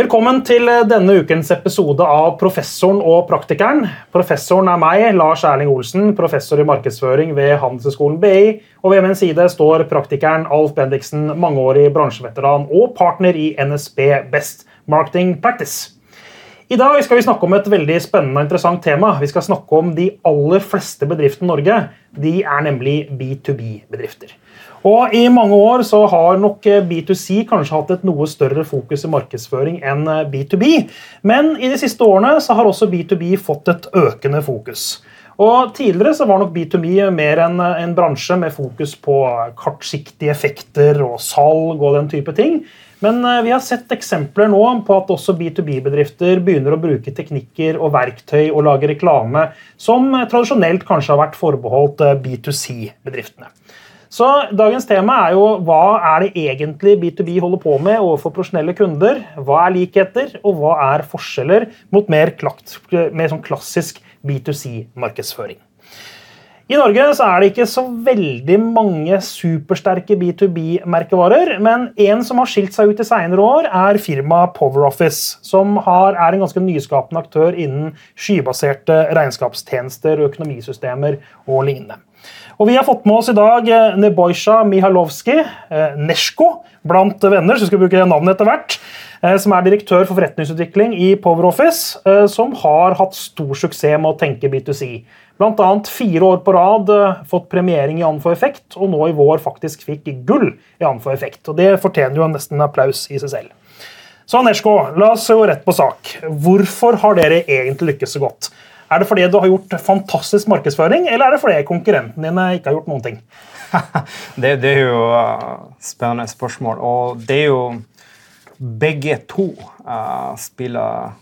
Velkommen til denne ukens episode av Professoren og praktikeren. Professoren er meg, Lars Erling Olsen, professor i markedsføring ved Handelshøyskolen BI. Og ved min side står praktikeren Alf Bendiksen, mangeårig bransjeveteran og partner i NSB Best Marketing Practice. I dag skal vi snakke om et veldig spennende og interessant tema. Vi skal snakke om de aller fleste bedriftene i Norge. De er nemlig B2B-bedrifter. Og I mange år så har nok B2C kanskje hatt et noe større fokus i markedsføring enn B2B. Men i de siste årene så har også B2B fått et økende fokus. Og Tidligere så var nok B2B mer en, en bransje med fokus på kartsiktige effekter og salg og den type ting. Men eh, vi har sett eksempler nå på at også B2B-bedrifter begynner å bruke teknikker og verktøy og lage reklame som eh, tradisjonelt kanskje har vært forbeholdt eh, B2C-bedriftene. Så Dagens tema er jo hva er det egentlig B2B holder på med overfor profesjonelle kunder? Hva er likheter, og hva er forskjeller mot mer, klakt, mer sånn klassisk B2C-markedsføring? I Norge så er det ikke så veldig mange supersterke B2B-merkevarer, men en som har skilt seg ut i senere år, er firmaet PowerOffice, som har, er en ganske nyskapende aktør innen skybaserte regnskapstjenester, økonomisystemer og lignende. Og Vi har fått med oss i dag Neboysha Nebojsja Mihalovskij, eh, Neshko, blant venner, så skal vi bruke navnet etter hvert. Eh, som er direktør for forretningsutvikling i PowerOffice, som har hatt stor suksess med å tenke B2C. Bl.a. fire år på rad fått premiering i Anfor effekt, og nå i vår faktisk fikk gull i Anfor effekt. Og Det fortjener jo nesten en applaus i seg selv. Så Nersko, la oss gå rett på sak. Hvorfor har dere egentlig lykkes så godt? Er det fordi du har gjort fantastisk markedsføring, eller er det fordi konkurrentene dine ikke har gjort noen ting? det, det, er jo uh, spennende spørsmål. Og det er jo Begge to uh, spiller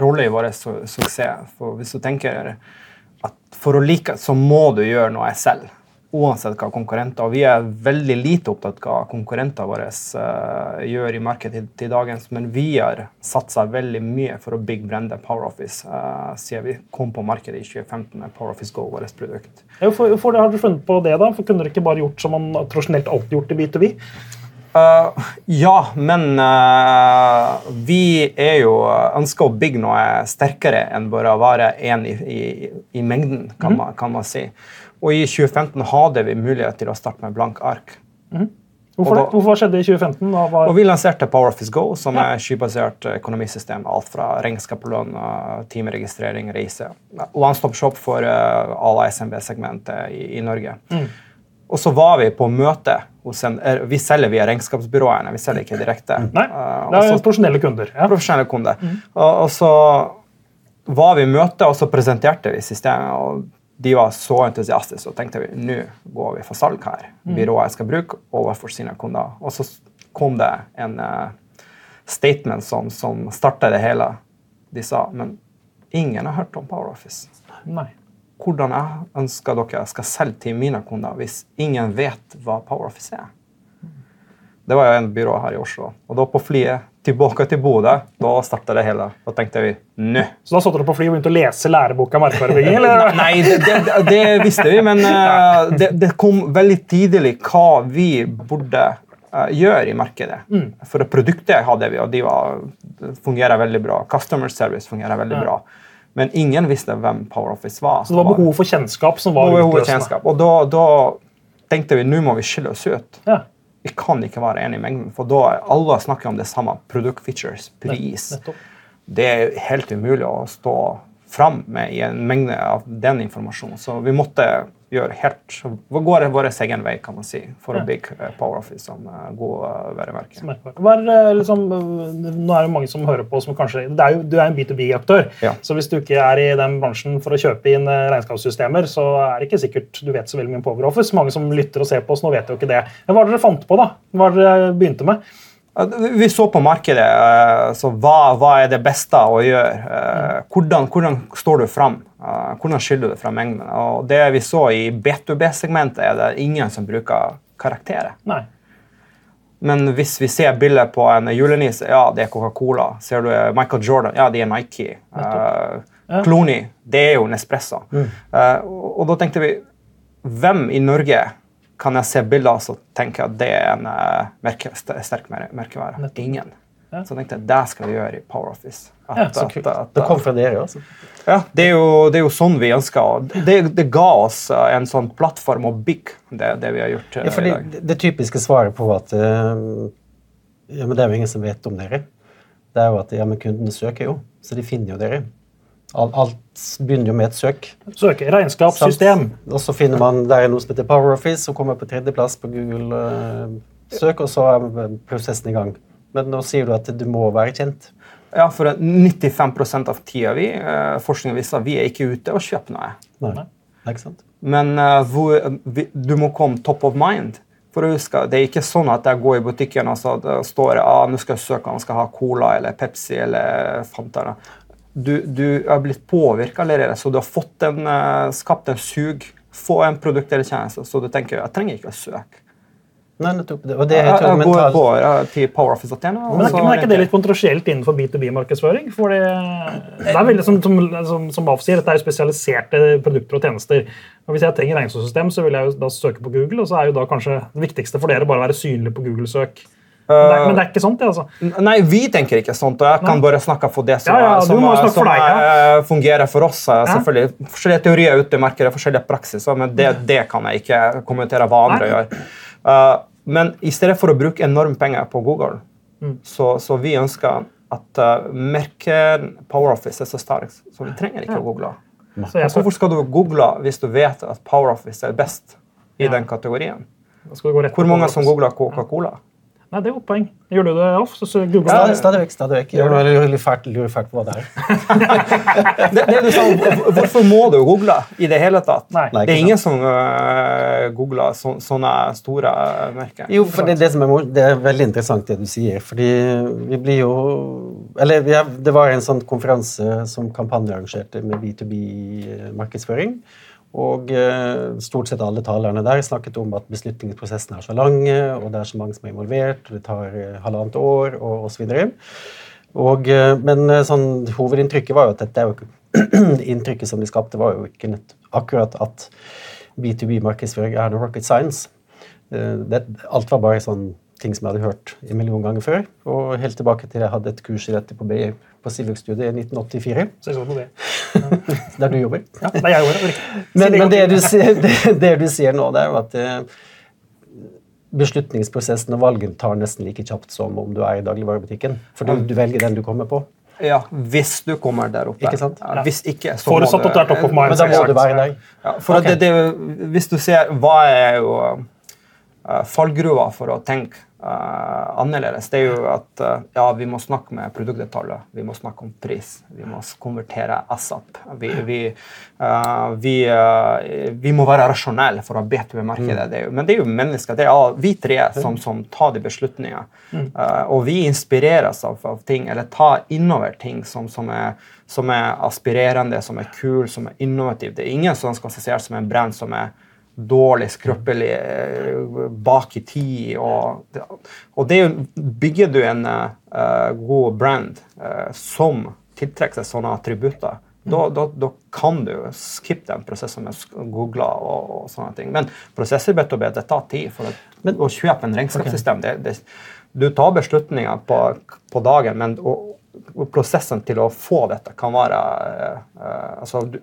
rolle i vår su suksess. For hvis du tenker at for å like så må du gjøre noe selv. Uansett hva konkurrenter Og vi er veldig lite opptatt av hva konkurrentene våre uh, gjør i markedet til, til, dagens, men vi har satsa veldig mye for å bygge brandet PowerOffice Office siden vi kom på markedet i 2015 med PowerOffice Go, vårt produkt. Hvorfor, hvorfor har du funnet på det, da? For Kunne dere ikke bare gjort som man tradisjonelt alltid gjort i B2B? Uh, ja, men uh, vi er jo ønsker å bygge noe sterkere enn bare å være én i, i, i, mengden, kan, mm. man, kan, man, si. Og i 2015 hadde vi mulighet til å starte med blank ark. Mm. Hvorfor, da, Hvorfor skjedde det i 2015? Var... Og vi lanserte PowerOffice Go, som ja. er skybasert økonomisystem. Alt fra regnskap, lønn, timeregistrering, reise. One stop shop for uh, alle SMB-segmentet i, i, Norge. Mm. Og så var vi på møte hos en Vi selger via regnskapsbyråene, vi selger ikke direkte. Nei, uh, det er profesjonelle kunder. Ja. Profesjonelle kunder. Mm. Og, og, så var vi i møte, og så presenterte vi systemet. og De var så entusiastiske, og tenkte vi nå går vi for salg her. Byrået Byrået skal bruke overfor sine kunder. Og så kom det en uh, statement som, som starta det hele. De sa men ingen har hørt om PowerOffice. Nei hvordan jeg ønsker dere skal selge til mine kunder hvis ingen vet hva PowerOffice er. Det var jo en byrå her i Oslo. Og da på flyet tilbake til Bodø, da starta det hele. Da tenkte vi nå. Så da satt dere på flyet og begynte å lese læreboka eller? Nei, det, det, det, visste vi, men uh, det, det, kom veldig tidlig hva vi burde uh, gjøre i markedet. Mm. For produktet hadde vi, og de var, fungerer veldig bra. Customer service fungerer veldig ja. bra. Men ingen visste hvem PowerOffice var. Så det var behov for kjennskap som var utløsende? Og da, da, tenkte vi nå må vi skille oss ut. Ja. Vi kan ikke være enige i mengden, for da alle snakker om det samme. Produktfeatures, pris. Det er helt umulig å stå fram med i en mengde av den informasjonen. Så vi måtte gjør helt går vår egen vei kan man si, for ja. å bygge power PowerOffice som uh, god uh, varemerke. Liksom, nå er det mange som hører på som kanskje er jo, Du er en B2B-aktør, ja. så hvis du ikke er i den bransjen for å kjøpe inn regnskapssystemer, så er det ikke sikkert du vet så veldig mye om PowerOffice. Mange som lytter og ser på oss nå, vet jo ikke det. Men hva det dere fant på, da? Hva har dere begynte med? Vi så på markedet. så hva, hva er det beste å gjøre? Hvordan, hvordan står du fram? Uh, hvordan skiller du deg fra mengden? Og det vi så i B2B-segmentet, er det ingen som bruker karakterer. Nei. Men hvis vi ser bilder på en julenisse, ja, det er Coca-Cola. Ser du Michael Jordan, ja, det er Nike. Uh. Clooney, det er jo Nespresso. Mm. Uh, og, og, da tenkte vi Hvem i Norge kan jeg se bilder så tenker jeg at det er en uh, merke, sterk merkevare? Ingen. Så jeg tenkte det skal vi gjøre i PowerOffice. At, Ja, så at- kult. at- Det kom fra dere, altså. ja, det er, jo, det er jo sånn vi ønsker. Det, det ga oss eh, en sånn plattform å bygge det, det vi har gjort eh, Ja, fordi i dag. det, det typiske svaret på at eh, ja, men Det er jo ingen som vet om dere. Det er jo at ja, men kundene søker jo, så de finner jo dere. Alt, begynner jo med et søk. Søk, regnskapssystem. Og så finner man der er noe som heter PowerOffice, som kommer på tredjeplass på Google eh, søk, og så er prosessen i gang. Men nå sier du at du må være kjent. Ja, for 95% av tida vi, eh, forskningen viser, vi er ikke ute og kjøper noe. Nei. Det er ikke sant? Men uh, hvor, vi, du må komme top of mind. For å huske, Det er ikke sånn at jeg går i butikken og så det står ah, nå skal jeg søke om jeg skal ha Cola eller Pepsi eller Fanta. Du, du er blitt påvirka allerede, så du har fått en, eh, skapt en sug. Få en produkt eller tjeneste, så du tenker jeg trenger ikke å søke. Nei, nettopp det. Og det er jeg, jeg går jeg til PowerOffice.no. Men er, ikke, men er ikke det litt kontroversielt innenfor B2B-markedsføring? For det, det er veldig som, som, som, Alf sier, dette er jo spesialiserte produkter og tjenester. Og Hvis jeg trenger regnskapssystem, så vil jeg jo da søke på Google, og så er jo da kanskje det viktigste for dere bare å være synlig på Google-søk. Men, det er- men det er ikke sånt, det, altså. Nei, vi tenker ikke sånt, og jeg kan bare snakke for det som, Ja, ja, som, for deg, ja. eh, fungerer for oss. eh, Selvfølgelig. Forskjellige teorier ute i markedet, forskjellige praksiser, men det, det kan jeg ikke kommentere hva andre Nei. gjør. Eh, men i stedet for å bruke enorme penger på Google, Mm. så, så vi ønsker at uh, merker PowerOffice er så sterk, så vi trenger ikke å google. Så Hvorfor skal du google hvis du vet at PowerOffice er best i den kategorien? Hvor mange som googler Coca-Cola? Nei, det er jo poeng. Gjør du det, Alf? Så, så du Ja, det. stadig vekk. stadig vekk. Jeg lurer litt fælt, lurer fælt på hva det er. det, det du sa, hvorfor må du google i det hele tatt? Nei. Det er ingen som uh, googler så, sånne store merker. Jo, for det, det, som er, det er veldig interessant det du sier. Fordi vi blir jo Eller vi er, det var en sånn konferanse som Kampanje arrangerte med B2B-markedsføring. Og eh, stort sett alle talerne der snakket om at beslutningsprosessene er så lange, og det er så mange som er involvert, og det tar eh, halvannet år, og osv. Eh, men eh, sånn, hovedinntrykket var jo at dette er jo ikke Inntrykket som de skapte, var jo ikke akkurat at B2B-markedsføring er noe rocket science. Eh, Det, alt var bare sånn ting som jeg hadde hørt en million ganger før. Og helt tilbake til jeg hadde et kurs i dette på, BI på Silvik-studiet i 1984, Så jeg så på det. der du jobber. Ja, det er jeg jobber. Si Men, det men det, du sier, det, det du sier nå, det er jo at eh, beslutningsprosessen og valgen tar nesten like kjapt som om du er i dagligvarebutikken. For du, du velger den du kommer på. Ja, hvis du kommer der oppe. Ikke sant? Ja, hvis ikke, så Forutsatt må at du er top of mind. Men da må du være der. Ja, for okay. det, det, hvis du ser hva er jo uh, fallgruva for å tenke annerledes, det er jo at uh, ja, vi må snakke med produktdetaljer, vi må snakke om pris, vi må konvertere ASAP. Vi, vi, uh, vi, vi må være rasjonelle for å betre markedet. Det er jo, men det er jo mennesker, det er vi tre som, som tar de beslutningene. Uh, og vi inspireres av, av ting, eller tar innover ting som, som er som er aspirerende, som er kul, som er innovativ. Det er ingen som skal se som en brand som er dårlig, skrøpelig, eh, bak i tid. Og, og det er bygger du en uh, god brand uh, som tiltrekker seg sånne attributter, da, da, da kan du skippe den prosessen med Google og, og sånne ting. Men bedt, det tar tid. for at, å kjøpe en regnskapssystem det, det, Du tar beslutninger på, på dagen, men og prosessen til å få dette kan være uh, altså, du,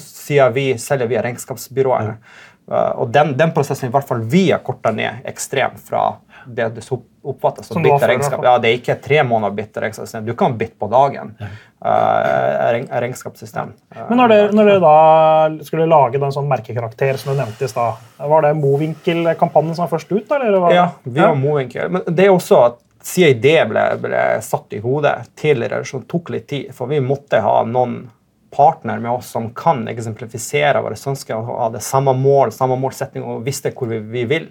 Siden vi selger via regnskapsbyråene. eh, og den, den prosessen i hvert fall vi har korta ned ekstremt fra det du oppfattes som Som det var bitte før, i hvert regnskap. Ja, det er ikke tre måneder bitter regnskapssystem. Du kan bitte på dagen. eh, regn, regnskapssystem. Eh, Men når dere, når dere da skulle lage den sånn merkekarakter som du nevnte i stad, var det Mowinckel-kampanjen som var først ut? Eller var Ja, vi var Mowinckel. Men det er også at siden det ble, ble satt i hodet tidligere, så tok litt tid. For vi måtte ha noen partner med oss som kan eksemplifisere våre ønsker og hadde samme mål, samme målsetting og visste hvor vi, vi vil.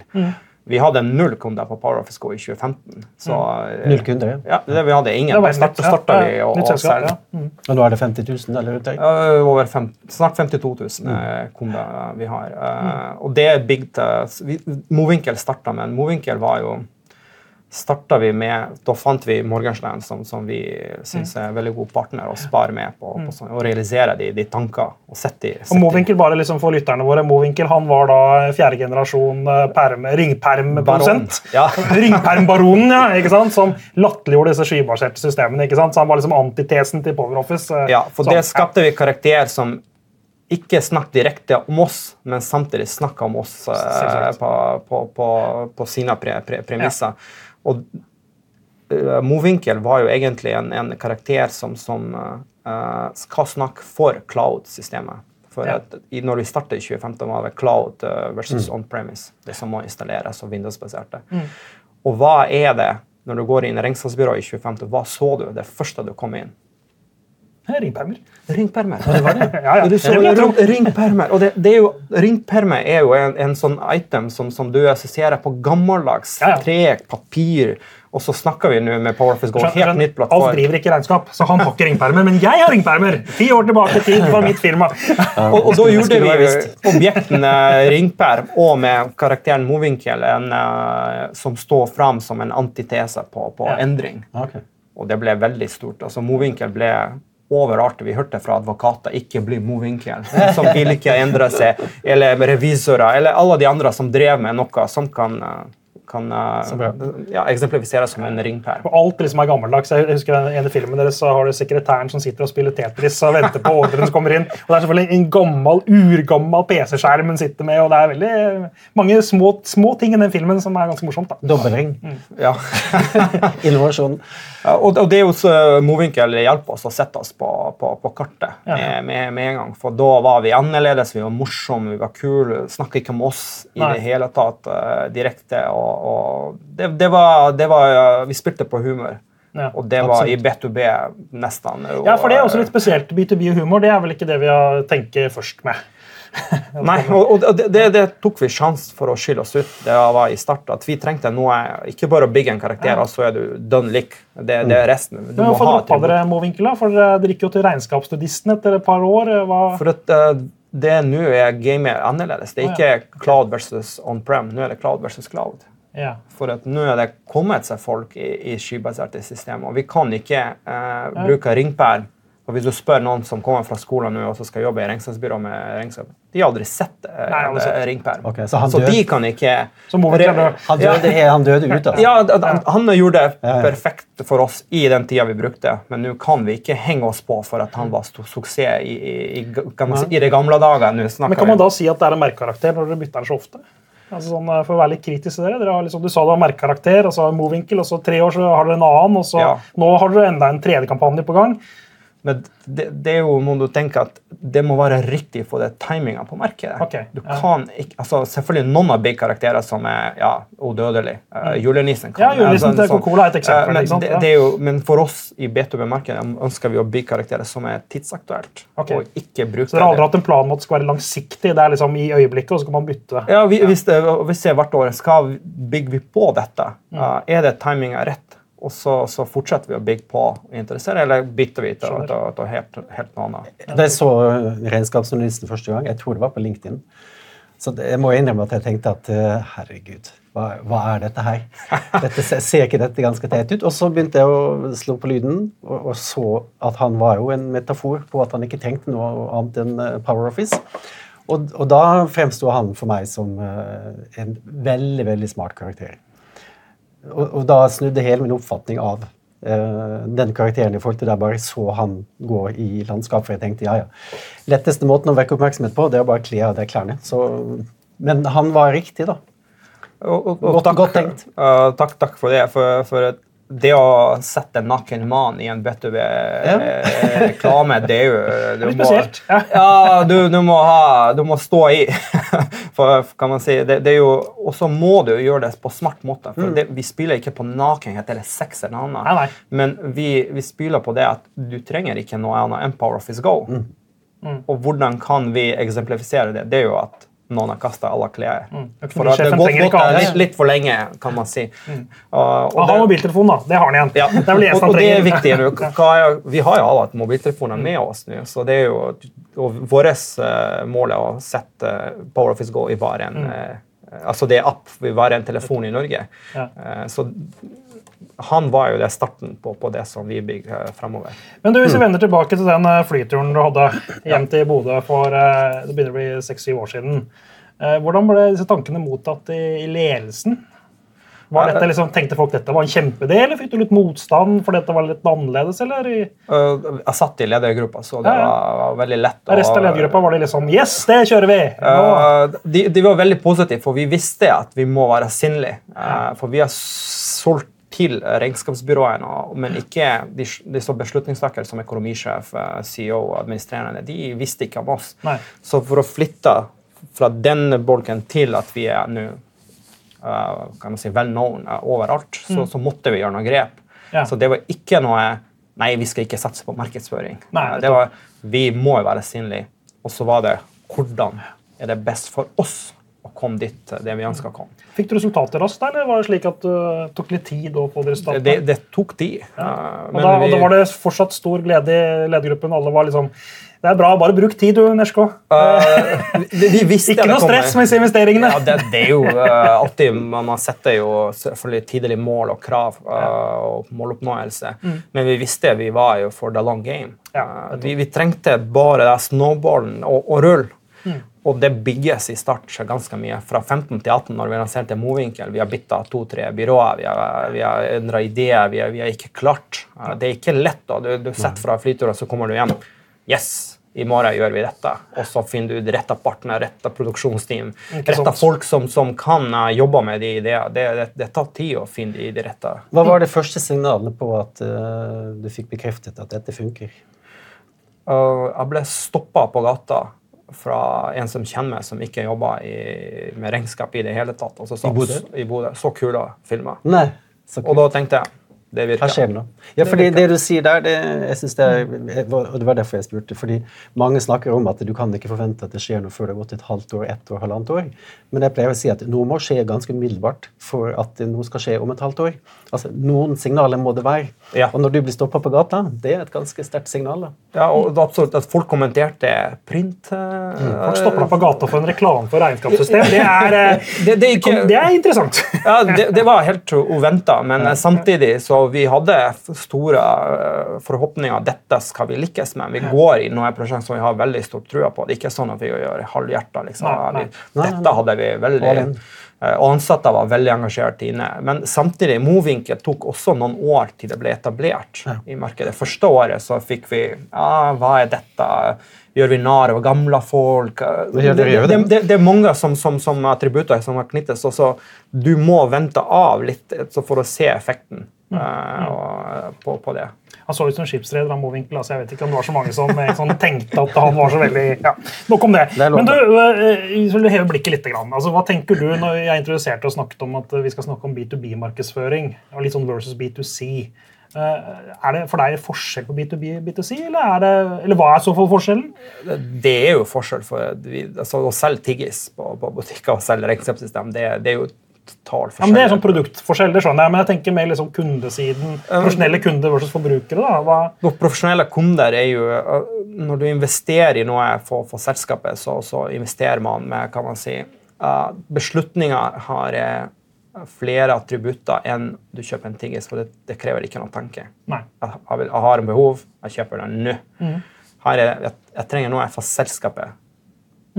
Vi hadde null kunder på Power Office Go i 2015. Så, mm. Null kunder, ja. Ja, det, vi hadde ingen. Det Da starta, ja. vi å, selge. ja. Mm. Og nå er det 50 000 eller der. Over fem, snart 52 000 eh, kunder vi har. Eh, Og det er bygd til Movinkel Mowinckel starta, men Mowinckel var jo starta vi med, da fant vi Morgenstern, som, som vi syns er en veldig god partner å spare med på, på sånn, og realisere de, de tanker. og sette de, Og Mowinckel, bare liksom for lytterne våre, Mowinckel han var da fjerde generasjon eh, perm, ringpermprodusent. Ja. Ringpermbaronen, ja, ikke sant? som latterliggjorde disse skybaserte systemene. ikke sant? Så han var liksom antitesen til PowerOffice. eh, Ja, for så, det skapte vi karakter som ikke snakket direkte om oss, men samtidig snakk om oss eh, på, på, på, på sine pre, pre, premisser. Og uh, Mowinckel var jo egentlig en, en karakter som, som uh, skal snakke for cloud-systemet. For Ja. at i, når vi startet i 2015, var det cloud versus versus on-premise. Det som må installeres og vindusbaserte. Mm. Og hva er det når du går inn i regnskapsbyrået i 2015? Hva så du det første du kom inn? Ringpermer. Ringpermer. Ja, Det ringpermer. Og det, det er jo, ringpermer er jo en, en sånn item som, som du assosierer på gammeldags Ja, ja. tre, papir, og så snakker vi nå med PowerFice Go, Skjønner- helt nytt nytt Alf plattform. driver ikke regnskap, så han har ikke ringpermer. Men jeg har ringpermer! Ti år tilbake i tid fra mitt firma. Og, og da gjorde vi objektene ringperm og med karakteren Mowinckel eh, som står fram som en antitese på, på endring. Og det ble veldig stort. Altså, Mowinckel ble overalt. Vi hørte fra advokater ikke bli Mowinckel, som vil ikke endre seg. Eller revisorer, eller alle de andre som drev med noe som kan, eh, kan eh, ja, eksemplifiseres som en ringpær. Og alt liksom er gammeldags. Jeg husker den ene filmen deres, så har du sekretæren som sitter og spiller Tetris og venter på ordren som kommer inn. Og det er selvfølgelig en gammel, urgammel PC-skjerm hun sitter med, og det er veldig mange små, små ting i den filmen som er ganske morsomt. da. Dobbeltring. Ja. Innovasjon. Og, og det er jo så Mowinckel hjelper oss å sette oss på, på, på kartet med, med, med en gang. For da var vi annerledes, vi var morsomme, vi var kule. Snakka ikke om oss i Nei. det hele tatt eh, direkte. Og, og det, det var, det var eh, Vi spilte på humor. Ja, og det var i B2B nesten. Og, Ja, for det er også litt spesielt. B2B og humor det er vel ikke det vi har tenker først med. Nei, og, og det, det, det tok vi sjanse for å skille oss ut. Det var i start, at Vi trengte noe Ikke bare å bygge en karakter, Ja. og så er du done lik. Det, det er resten. Du Men må Hvorfor ha droppa dere Mowinckel? For dere drikker gikk jo til regnskapsstudisten etter et par år. Hva? For at eh, det nå er gamet annerledes. Det er ikke cloud versus on-prem. Nå er det cloud versus cloud. Ja. For at nå er det kommet seg folk i, i skybaserte systemer. Og vi kan ikke eh, bruke ringperm. Og hvis du spør noen som kommer fra skolen nå og så skal jobbe i regnskapsbyrå med regnskap, de har aldri sett eh, aldri sett. eh, ringperm. Okay, så han så de kan ikke død. Han døde, han døde ut, altså. ja, Han gjorde det perfekt for oss i den tida vi brukte, men nå kan vi ikke henge oss på for at han var stor suksess i, i, i, si, i de gamle dager. Men kan man da si at det er en merkekarakter når dere bytter den så ofte? Altså sånn, for å være litt kritisk til dere, dere har liksom, Du sa du har merkekarakter, og så har Mowinckel, og så tre år så har dere en annen, og så Ja. nå har dere enda en tredje kampanje på gang. Men det, det er jo, må du tenke at det må være riktig for det timinga på markedet. Okay, Du ja. kan ikke, altså Selvfølgelig noen av big karakterer som er ja, udødelige. Uh, julenissen kan Ja, julenissen til sånn- Coca-Cola er et eksempel, Uh, men, sant? det, det jo, men for oss i B2B-markedet ønsker vi å bygge karakterer som er tidsaktuelt. Okay. Og ikke bruke Så dere har aldri hatt en plan om at det skal være langsiktig? Det er liksom i øyeblikket, og så kan man bytte? Ja, vi, hvis, det, hvis det er hvert år, skal vi- bygger vi på dette? Uh, er det timinga rett? Og så, så fortsetter vi å bygge på og interessere, eller bytter vi til, til, til helt, helt noe annet? Da jeg så regnskapsjournalisten første gang, jeg tror det var på LinkedIn, så det, jeg må innrømme at jeg tenkte at eh, herregud, hva, hva er dette her? Dette, ser ser ikke dette ganske teit ut? Og så begynte jeg å slå på lyden, og, og så at han var jo en metafor på at han ikke trengte noe annet enn eh, Power Office. Og, og da fremsto han for meg som eh, en veldig, veldig smart karakter. Og, og da snudde hele min oppfatning av Uh, den karakteren i forhold til det jeg bare så han gå i landskap. For jeg tenkte ja, ja. Letteste måten å vekke oppmerksomhet på, det er å bare kle av deg klærne. Så, men han var riktig, da. Og, og, og Godt- takk, godt tenkt. uh, takk, takk for det. For, for at det å sette en naken mann i en B2B-reklame, det er jo du Litt spesielt. Må, Ja, du, du, må ha, du må stå i. For, kan man si. Det, det er jo, og så må du gjøre det på smart måte. For det, vi spiller ikke på nakenhet eller sex eller noe Nei, nei. annet. Men vi, vi spiller på det at du trenger ikke noe annet enn Power Office Go. Mm. Og hvordan kan vi eksemplifisere det? Det er jo at noen har kasta alle klær. Mm. For at det har gått, gått litt, litt for lenge, kan man si. Uh, og og ha det- mobiltelefon, da. Det har han igjen. ja. Det er og, og det er viktig. Er- Vi har jo alle hatt mobiltelefoner med oss nå, så det er jo og Vårt mål er å sette Power Office Go i varen. en, Mm. Eh, Altså det er app, vil være en telefon i Norge. Ja. Eh, Så han var jo det starten på, på det som vi bygger eh, fremover. Men du, hvis vi vender tilbake til den flyturen du hadde hjem til Bodø for det begynner å bli seks-syv år siden. Hvordan ble disse tankene mottatt i, i ledelsen? Var dette, liksom, tenkte folk dette var en kjempedel, eller fikk du litt motstand fordi dette var litt annerledes? eller? Eh, Jeg satt i ledergruppa, så det var, veldig lett. å- resten av ledergruppa var det liksom Yes, det kjører vi! Eh, de, de var veldig positive, for vi visste at vi må være sinnelige. Eh, for vi har solgt til regnskapsbyråene, men ikke de, de som beslutningstakere som økonomisjef, CEO og administrerende. De visste ikke om oss. Nei. Så for å flytte fra den bolken til at vi er nå kan man si, well known eh, overalt, så, så måtte vi gjøre noe grep. Mm. Ja. Så det var ikke noe Nei, vi skal ikke satse på markedsføring. Nei, Eh, det var, vi må være synlige. Og så var det hvordan er det best for oss å komme dit eh, det vi ønsker å komme. Fikk du resultater raskt, eller var det slik at det tok litt tid å få det? Det, det tok tid. eh, og, da, og da var det fortsatt stor glede i ledergruppen. Alle var liksom Det er bra, bare bruk tid, du, Nersko. Uh, vi, vi Ikke noe stress med investeringene. Ja, det, det er jo uh, alltid Man setter jo selvfølgelig tidlig mål og krav uh, og måloppnåelse, men vi visste vi var jo for the long game. Mm. Ja, vi, vi trengte bare den snowballen og, og rull. Mm. Og det bygges i start ganske mye. Fra 15 til 18, når vi lanserte Movinkel. Vi har bytta to-tre byråer, vi har, vi har endra ideer. Vi har, vi har ikke klart. Det er ikke lett. da. Du, du setter fra flyturer, så kommer du hjem. Yes! I morgen gjør vi dette. Og så finner du de rette partner, rette produksjonsteam, rette folk som, som kan eh, jobbe med de ideene. Det, det, det tar tid å finne de, de rette. Hva var det første signalet på at uh, du fikk bekreftet at dette funker? Uh, jeg ble stoppa på gata fra en som kjenner meg, som ikke jobba med regnskap i det hele tatt. Og så sa I Bodø? I Bodø. Så kule filmer. Nei. Så Og da tenkte jeg det Hva virker. skjer nå? Ja, fordi det du sier der, det, jeg synes det er, og det var derfor jeg spurte. fordi Mange snakker om at du kan ikke forvente at det skjer noe før det har gått et halvt år, ett år, halvannet år. Men jeg pleier å si at noe må skje ganske umiddelbart for at noe skal skje om et halvt år. Altså, Noen signaler må det være. Ja. Og når du blir stoppa på gata, det er et ganske sterkt signal. da. Ja, og det er absolutt at folk kommenterte print mm. Folk stopper deg på gata for en reklame for regnskapssystem. Det er, eh, det, det, er ikke, det er interessant. ja, det, det var helt uventa, men eh, samtidig så vi hadde store eh, forhåpninger. Dette skal vi lykkes med. Vi går i noe prosjekt som vi har veldig stor trua på. Det er ikke sånn at vi gjør halvhjerta. Liksom. Dette hadde vi veldig eh, Og ansatte var veldig engasjert inne. Men samtidig, Movinkel tok også noen år til det ble etablert i markedet. Første året så fikk vi ja, Hva er dette? Gjør vi narr av gamle folk? Det, det, det. det, det er mange som, som, som attributter som har knyttes. og så Du må vente av litt så for å se effekten eh, og, på, på det. Han så ut som en skipsreder av Mowinckel. Altså, jeg vet ikke om det var så mange som eh, sånn, tenkte at han var så veldig ja. Nok om det. Det. Men du, eh, vil heve blikket litt. Altså, hva tenker du når jeg introduserte og snakket om at eh, vi skal snakke om B2B-markedsføring og litt sånn versus B2C? Eh, Er det for deg forskjell på B2B og B2C, eller, er det, eller hva er så for forskjellen? Det, er jo forskjell. for altså, Å selge tiggis på, på butikker og selge regnskapssystem, det, det er jo Ja, men det er sånn produktforskjell, det skjønner jeg, men jeg tenker mer liksom kundesiden. Profesjonelle kunder versus forbrukere. da. Hva, Våre profesjonelle kunder er jo uh, Når du investerer i noe for, for selskapet, så, så investerer man med kan man si, uh, Beslutninger har uh, flere attributter enn du kjøper en ting i, så det, det krever ikke noe tanke. nei. Jeg, jeg, vil, jeg har en behov, jeg kjøper den nå. Her er, jeg, jeg trenger noe for selskapet.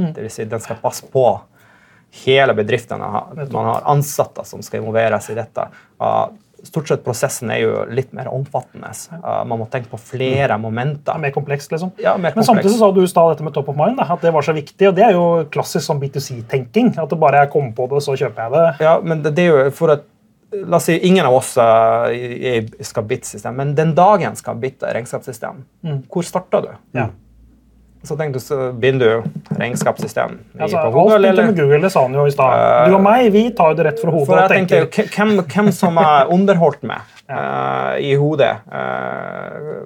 Det vil si, den skal passe på hele bedriftene Man har ansatte som skal involveres i dette. Stort sett prosessen er jo litt mer omfattende. Man må tenke på flere Det momenter. er mer komplekst, liksom. Ja, mer Men samtidig så sa du i dette med top of mind, da, at det var så viktig. og Det er jo klassisk sånn B2C-tenking. At det bare jeg kommer på det, så kjøper jeg det. Ja, men det, det er jo for at La oss si ingen av oss uh, skal bytte system, men den dagen skal bytte regnskapssystem, hvor starter du? Ja. Så tenkte du, så begynner du regnskapssystem i- Altså, på alt Google, begynte eller? med Google, det sa han jo i stad. Uh, Du og meg, vi tar jo det rett fra hodet For jeg tenker jo, hvem, hvem som er underholdt med uh, i hodet? uh,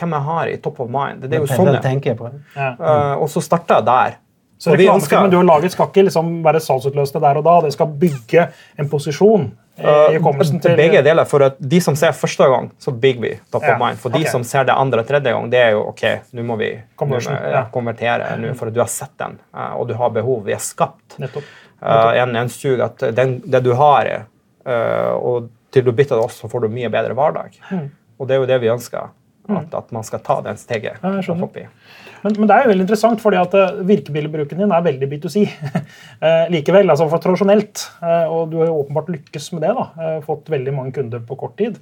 hvem jeg har i top of mind? Det er jo sånn jeg tenker på? ja. Eh, Og så starta jeg der. Så reklamefilmen men du har laget, skal ikke liksom være salgsutløste der og da. Det skal bygge en posisjon i i hukommelsen til Begge deler. For at de som ser første gang, så bygger vi top of mind. For de som ser det andre og tredje gang, det er jo OK, nå må vi ja. konvertere nå, for du har sett den, eh, og du har behov. Vi er skapt Nettopp. eh, en, en sug at den, det du har, eh, og til du bytter det oss, så får du mye bedre hverdag. Mm. Og det er jo det vi ønsker. At, at man skal ta den steget. Ja, Men, men det er jo veldig interessant, fordi at eh, virkemiddelbruken din er veldig B2C. Eh, likevel, altså for tradisjonelt. eh, Og du har jo åpenbart lykkes med det. da, Fått veldig mange kunder på kort tid.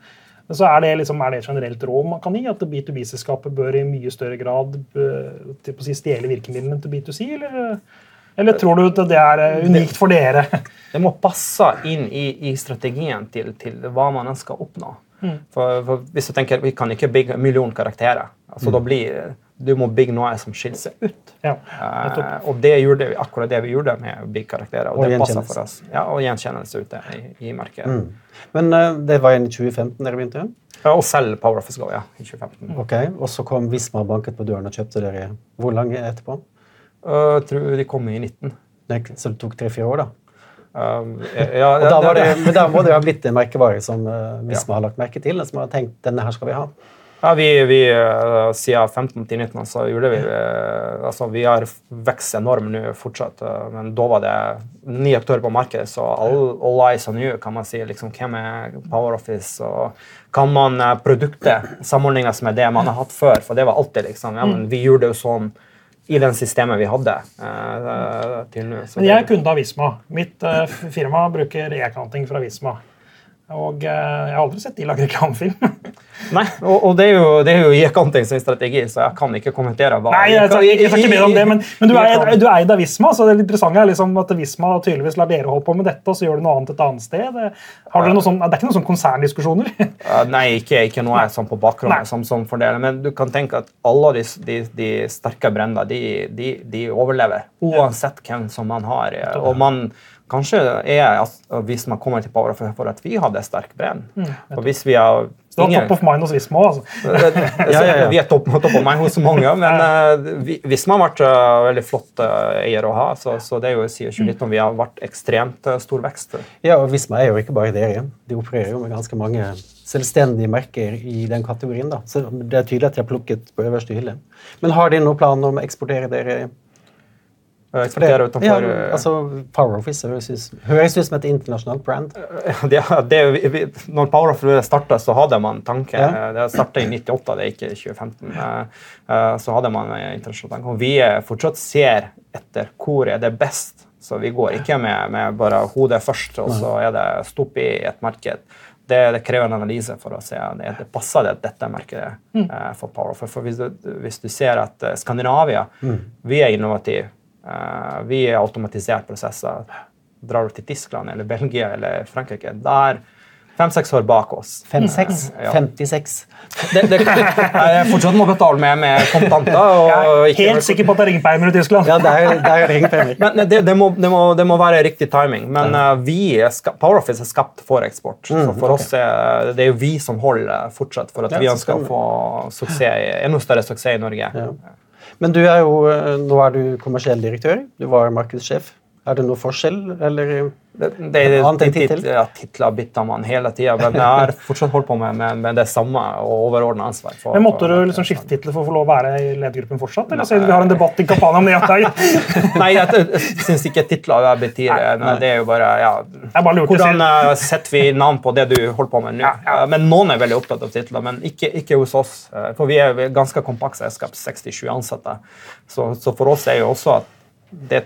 Men Så er det, liksom, er det generelt råd man kan gi? At B2B-selskapet bør i mye større grad si, stjele virkemidlene til B2C? Eller, eller tror du at det er unikt for dere? Det må passe inn i, i strategien til, til hva man ønsker å oppnå. Mm. For, for hvis du tenker, Vi kan ikke bygge en million karakterer. altså da blir Du må bygge noe som skiller seg ut. Ja, uh, og det gjorde vi, akkurat det vi gjorde med byggkarakterer. Og, Og det for oss. Ja, og gjenkjennelse ute i, i markedet. Men uh, det var igjen i 2015 dere begynte? Ja, og selv Power Office Go ja, i 2015. Ok, Og så kom Visma og banket på døren og kjøpte dere hvor lenge etterpå? Uh, jeg tror de kom i 19. Nei, Så det tok tre-fire år, da? Um, ja, Og da, var det, men da må det jo ha blitt en merkevare som uh, Visma har lagt merke til, og som har tenkt denne her skal vi ha. Ja, vi, vi uh, Siden 15 til 19 så gjorde vi uh, altså Vi har vokst enormt nå fortsatt, uh, men da var det ni aktører på markedet, så all, all eyes on you, kan man si. liksom, Hvem er Power Office? og Kan man uh, produktet sammenlignes med det man har hatt før? For det var alltid liksom ja, men Vi gjorde det jo sånn i den systemet vi hadde uh, til nå. Men jeg er kunde av Visma. Mitt eh, firma bruker e-kanting fra Visma. Og eh, jeg har aldri sett de lage reklamefilm. Nei, og, og det er jo, det er jo e-accounting sin strategi, så jeg kan ikke kommentere hva Nei, jeg, jeg, jeg, jeg tar ikke om det, men, men du, er, du eid av Visma, så det er litt interessant er liksom at Visma tydeligvis lar dere holde på med dette, og så gjør du noe annet et annet sted. Det, har dere noe sånn, det er ikke noen sånn konserndiskusjoner? Nei, ikke, ikke noe jeg sånn på bakgrunnen som, som fordeler. Men du kan tenke at alle de, de, de sterke brender de, de, de overlever. Uansett hvem som man har. eh, Og man kanskje er at hvis man kommer til Power for, at vi hadde sterk brenn. og hvis vi har Det var top of mind hos Visma. Altså. ja, ja, ja. Vi er topp top of mind hos mange, men uh, vi, Visma har vært uh, veldig flott uh, eier å ha. Så, så det er jo siden 2019 vi har vært ekstremt uh, stor vekst. Ja, og Visma er jo ikke bare dere. De opererer jo med ganske mange selvstendige merker i den kategorien. da. Så det er tydelig at de har plukket på øverste hylle. Men har de noen plan om å eksportere dere? Uh, eksportere utenfor ja, uh, altså Power Office høres ut, som et internasjonalt brand. det, det, vi, når Power Office starta, så hadde man tanke. Ja. Det starta i 98, det er ikke 2015. Eh, eh, Så hadde man internasjonal tanke. Og vi eh, fortsatt ser etter hvor er det best. Så vi går ikke med, med bare hodet først, og så er det stopp i et marked. Det, det krever en analyse for å se om det, det passer det dette markedet mm. for Power. For, for hvis, du, hvis du ser at Skandinavia Skandinavia, vi er innovative. Eh, vi er automatisert prosesser. Drar du til Tyskland eller Belgia eller Frankrike, der fem-seks år bak oss. 5-6? Ja. 56? Det, det, jeg fortsatt må betale med, med kontanter. Og Jeg er ikke, helt sikker på at det er ringpeimer i Tyskland. Ja, der er det ringepenger. Men det, det, må, det, må, det må være riktig timing. Men uh, vi er ska, Power Office er skapt for eksport. så for oss er det er jo vi som holder fortsatt for at Ja, vi ønsker å få suksess, enda større suksess i Norge. Ja. Men du er jo, eh, nå er du kommersiell direktør. Du var markedssjef. Er det noe forskjell, eller? Det, det, Annet enn tittel? Ja, titler bytter man hele tida, men jeg har fortsatt holdt på med, med, med det samme og overordna ansvar. For, Men Måtte du liksom skifte tittel for å få lov å være i ledergruppen fortsatt? Eller siden vi har en debatt i kampanje om det i dag? Nei, jeg, jeg syns ikke titler betyr nei, Det er jo bare ja, bare Hvordan eh, setter vi navn på det du holder på med nå? Ja, ja. Eh, Men noen er veldig opptatt av titler, men ikke, ikke hos oss. Eh, For vi vi er ganske kompakt selskap, 67 ansatte. Så, så for oss er jo også at det,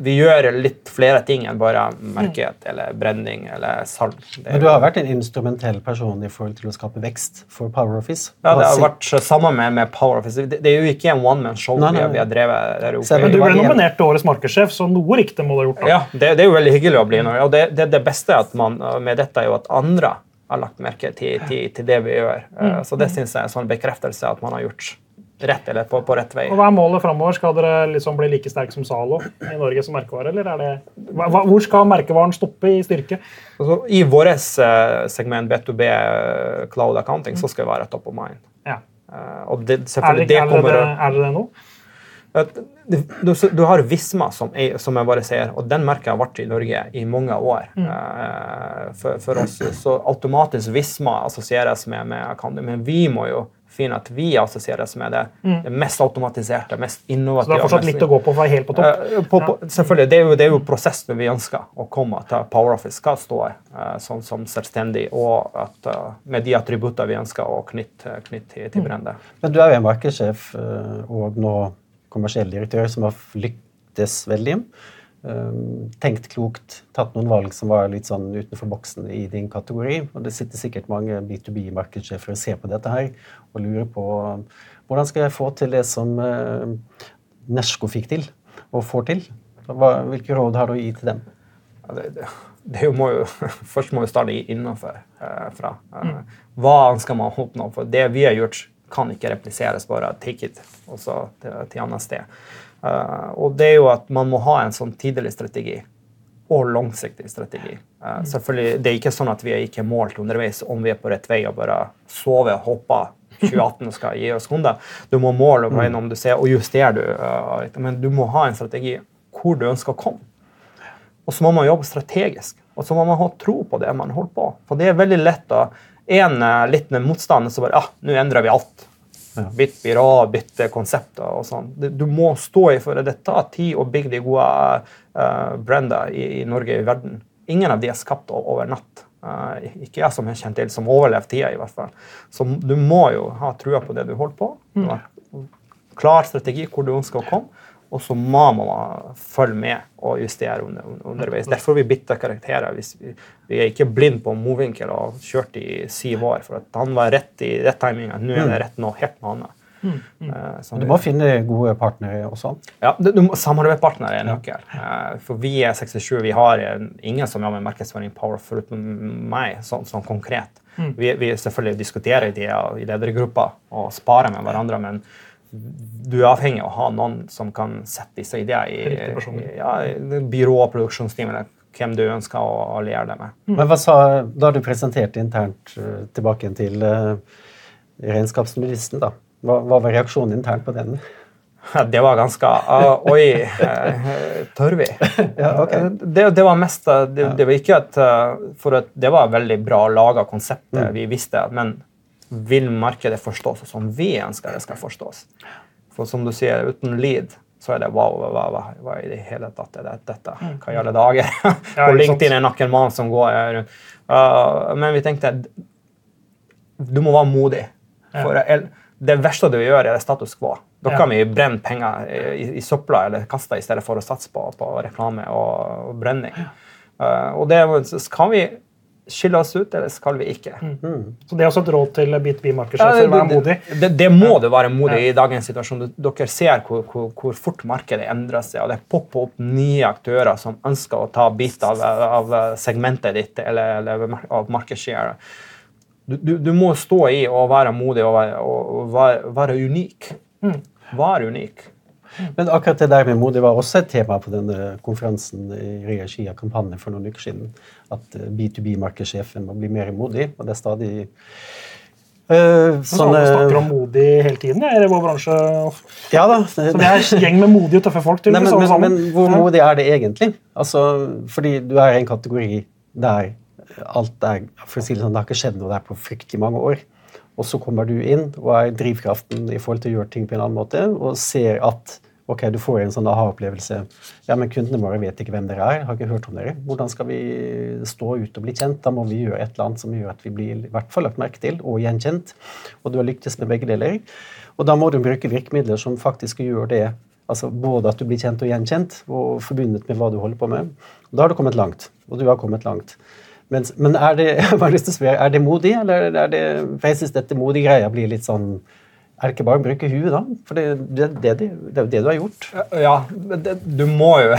vi gjør litt flere ting enn bare merket eller brenning eller salg. Det, Men du har vært en instrumentell person i forhold til å skape vekst for Power Office. ja, det har vært sammen med, med Power Office. Det, det er jo ikke en one man show Nei, nei, vi, har- drevet der oppe. Men du ble nominert til Årets markedssjef, så noe riktig må du ha gjort. da. Ja, det, det er jo veldig hyggelig å bli noe. Og det, det, det beste at man, med dette er jo at andre har lagt merke til, til, til det vi gjør. Mm. Så det syns jeg er en sånn bekreftelse at man har gjort rett eller på, på rett vei. Og Hva er målet framover? Skal dere liksom bli like sterke som Zalo i Norge som merkevare? eller er det... Hva, hvor skal merkevaren stoppe i styrke? Altså, I vårt segment B2B eh, Cloud Accounting så skal vi være top of mind. Ja. Eh, og det, selvfølgelig er det er, dere kommer det, er det, det nå? du, du, har Visma, som, jeg, som jeg bare sier, og den merket har vært i Norge i mange år. Mm. Uh, for, for, oss, Så automatisk Visma assosieres med, med Akandi, men vi må jo finne at vi assosieres med det, mm. det mest automatiserte, mest innovative. Så det er fortsatt litt å gå på for å være helt på topp? Uh, på, på, selvfølgelig. Det er, jo, det er jo prosessen vi ønsker å komme til PowerOffice skal stå uh, sånn som, selvstendig, og at, uh, med de attributter vi ønsker å knytte, knytte til, til Brende. Mm. Men du er jo en markedssjef og nå kommersiell direktør som har lyktes veldig. Um, tenkt klokt, tatt noen valg som var litt sånn utenfor boksen i din kategori. Og det sitter sikkert mange B2B-markedssjefer og ser på dette her og lurer på hvordan skal jeg få til det som uh, Nesco fikk til og får til. Hva, hvilke råd har du å gi til dem? Det, det, det må jo, først må vi starte innenfor. Uh, fra. Uh, hva ønsker man å oppnå? For det vi har gjort, kan ikke repliseres. Bare take it og så til, til annet sted. Uh, og det er jo at man må ha en sånn tidlig strategi og langsiktig strategi. Uh, selvfølgelig, Det er ikke sånn at vi er ikke målt underveis om vi er på rett vei og bare sover og hopper. 2018 skal gi oss kunder. Du må måle og gå om du ser, og justere, du. Uh, men du må ha en strategi hvor du ønsker å komme. Og så må man jobbe strategisk. Og så må man ha tro på det man holder på. For det er veldig lett å en liten motstand så bare ah, nå endrer vi alt. Ja. Bytt byrå, bytte konsepter og sånn. Du må stå i for det. Det tar tid å bygge de gode uh, brander i, i, Norge og i verden. Ingen av de er skapt over natt. Uh, ikke jeg som har kjent til, som overlevde tida, i hvert fall. Så du må jo ha trua på det du holder på. Du har Klar strategi hvor du ønsker å komme. Og så må man følge med og justere under, underveis. Derfor vi bytter karakterer. Vi, vi, er ikke blind på movinkel og har kjørt i syv år. For at han var rett i rett timinga. Nå er det mm. rett noe helt annet. Mm, mm. Uh, du må finne gode partnere også? Ja, du, du, samarbeidspartnere er nøkkel. Uh, for vi er 67. Vi har ingen som jobber med markedsføring power foruten meg, sånn, sånn konkret. Mm. Vi, vi, selvfølgelig diskuterer ideer i ledergruppa og sparer med hverandre. men du er avhengig av å ha noen som kan sette disse ideene i, i ja, byrå og produksjonsteamene. hvem du ønsker å alliere deg med. Mm. Men hva sa, Da du presenterte internt uh, tilbake til uh, regnskapsministeren, da, hva, hva, var reaksjonen internt på den? Det var ganske uh, Oi, uh, tør vi? ja, okay. det, det, var mest det, det, var ikke at For at det var veldig bra laga konsept, mm. vi visste, men vil markedet forstås som vi ønsker det skal forstås. For som du sier, uten lead så er det wow, hva, wow, hva i det hele tatt er det, dette? Mm. Hva gjør det dager? På LinkedIn er nok en mann som går rundt. Uh, men vi tenkte du må være modig. For det verste du gjør, er status quo. Da kan vi brenne penger i, i søpla eller kaste i stedet for å satse på, på reklame og, og brenning. Uh, og det kan vi skille oss ut, eller skal vi ikke? Mm. Så Det er også et råd til B2B-markedssjefer? Ja, være modig? Det, det, må du være modig i dagens situasjon. Dere ser hvor, hvor, hvor fort markedet endrer seg. og Det popper opp nye aktører som ønsker å ta bit av, av segmentet ditt eller, eller av markedsshare. Du, du, du, må stå i og være modig og være, og være, være unik. Mm. Vær unik. Men akkurat det der med modig var også et tema på denne konferansen i regi av kampanjen for noen uker siden. At B2B-markedssjefen må bli mer modig. Og det er stadig Uh, sånn, alle snakker om modig hele tiden i vår bransje. Ja da. Så vi er en gjeng med modige og tøffe folk. Nei, men, men, men, hvor modig er det egentlig? Altså, fordi du er i en kategori der alt er for å si det sånn, det har ikke skjedd noe der på fryktelig mange år. Og så kommer du inn og er drivkraften i forhold til å gjøre ting på en annen måte, og ser at ok, du får en sånn aha-opplevelse. Ja, men kundene våre vet ikke hvem dere er, har ikke hørt om dere. Hvordan skal vi stå ut og bli kjent? Da må vi gjøre et eller annet som gjør at vi blir i hvert fall lagt merke til og gjenkjent. Og du har lyktes med begge deler. Og da må du bruke virkemidler som faktisk gjør det. Altså både at du blir kjent og gjenkjent, og forbundet med hva du holder på med. Da har du kommet langt. Og du har kommet langt. Men, men er, det, spørre, er det modig, eller er det For jeg syns dette modige greia blir litt sånn er det ikke bare å bruke huet, da? For det, det, det, det, er jo det du har gjort. Ja, du må jo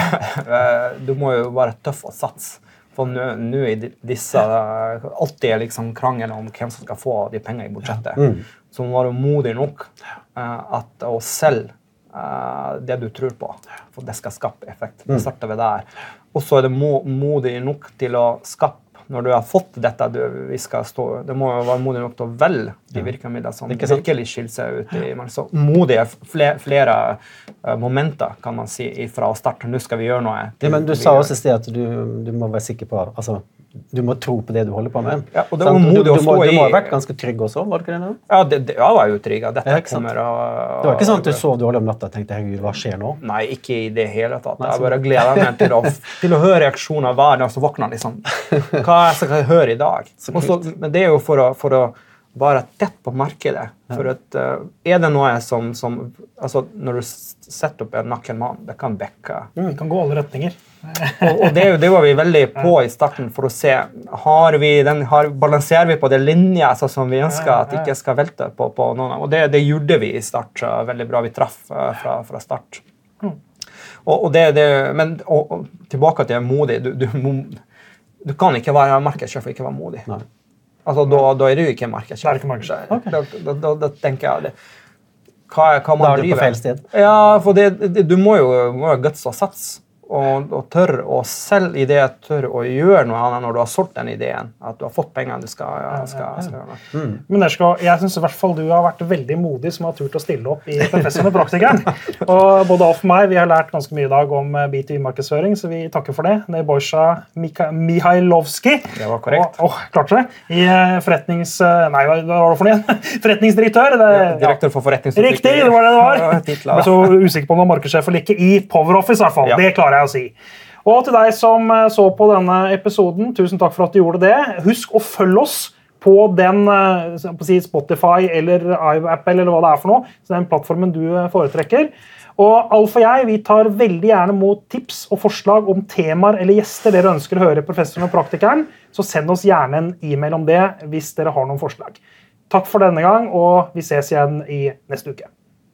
Du må jo være tøff og satse. For nå i disse Alltid er liksom krangel om hvem som skal få de pengene i budsjettet. Mm. Så må du være modig nok uh, at å selge uh, det du tror på. For det skal skape effekt. Det mm. starter ved der. Og så er det modig nok til å skape når du har fått dette du, vi skal stå, Det må jo være modig nok til å velge de virkemidlene som virkelig skiller seg ut. i markedet. Så modige flere, flere eh, momenter, kan man si, fra start. Nå skal vi gjøre noe. Ja, men du sa også i sted at du, du må være sikker på altså, Du må tro på det du holder på med. Ja, og det var modig du, å stå du må ha vært ganske trygg også, var det ikke det? nå? Ja, det, det, jeg var jo trygg. Dette Ja, kommer å Det var ikke sånn at du sov dårlig om natta og tenkte herregud, hva skjer nå? Nei, ikke i det hele tatt. Nei, Jeg bare gleder meg til å, til å høre reaksjoner hver dag som våkner. liksom. Hva jeg skal høre i dag. Også, men det er jo for å, for å være tett på markedet. For at, eh, er det noe som, som altså Når du setter opp en nakken mann, det kan bekke. Det kan gå alle retninger. Og, og det, det var vi veldig på i starten for å se har vi den, har, balanserer vi på det linja sånn som vi ønsker at ikke skal velte på, på noen. av- Og det, det gjorde vi i start veldig bra. Vi traff eh, fra, fra start. Og, og det, det, men og, og, tilbake til modig. Du, du, du kan ikke være markedssjef og ikke være modig. Nei. Altså, da, da er du ikke markedssjef. Markedssjef. Da, da, da, da tenker jeg det. Hva, hva man Da er du på feil sted. Ja, for det, det, du må jo må ha guts og sats. Og, og tørre å selv i det tørre å gjøre noe annet når du har solgt den ideen. At du har fått pengene du skal, ja, skal, skal gjøre. Mm. Men der skal, jeg synes i hvert fall du har vært veldig modig som har turt å stille opp i Professoren og praktikeren. Og både Alf og meg vi har lært ganske mye i dag om eh, B2B-markedsføring, så vi takker for det. Nebojsa Mika- Mihailovskij. Det var korrekt. Og, å, klarte det. I eh, forretnings... eh, Nei, hva var det for noe igjen? Forretningsdirektør. Det, ja. Direktør for forretningsutvikling. Riktig, det var det det var. Ja. Jeg er så usikker på om du var markedssjef eller ikke i Power Office. i hvert fall. Ja. Det klarer jeg å si. Og til deg som eh, så på denne episoden, tusen takk for at du gjorde det. Husk å følge oss på den eh, på si Spotify eller iApple eller hva det er for noe. Så den plattformen du eh, foretrekker. Og Alf og jeg vi tar veldig gjerne mot tips og forslag om temaer eller gjester dere ønsker å høre professoren og praktikeren. Så send oss gjerne en e-mail om det hvis dere har noen forslag. Takk for denne gang, og vi ses igjen i neste uke.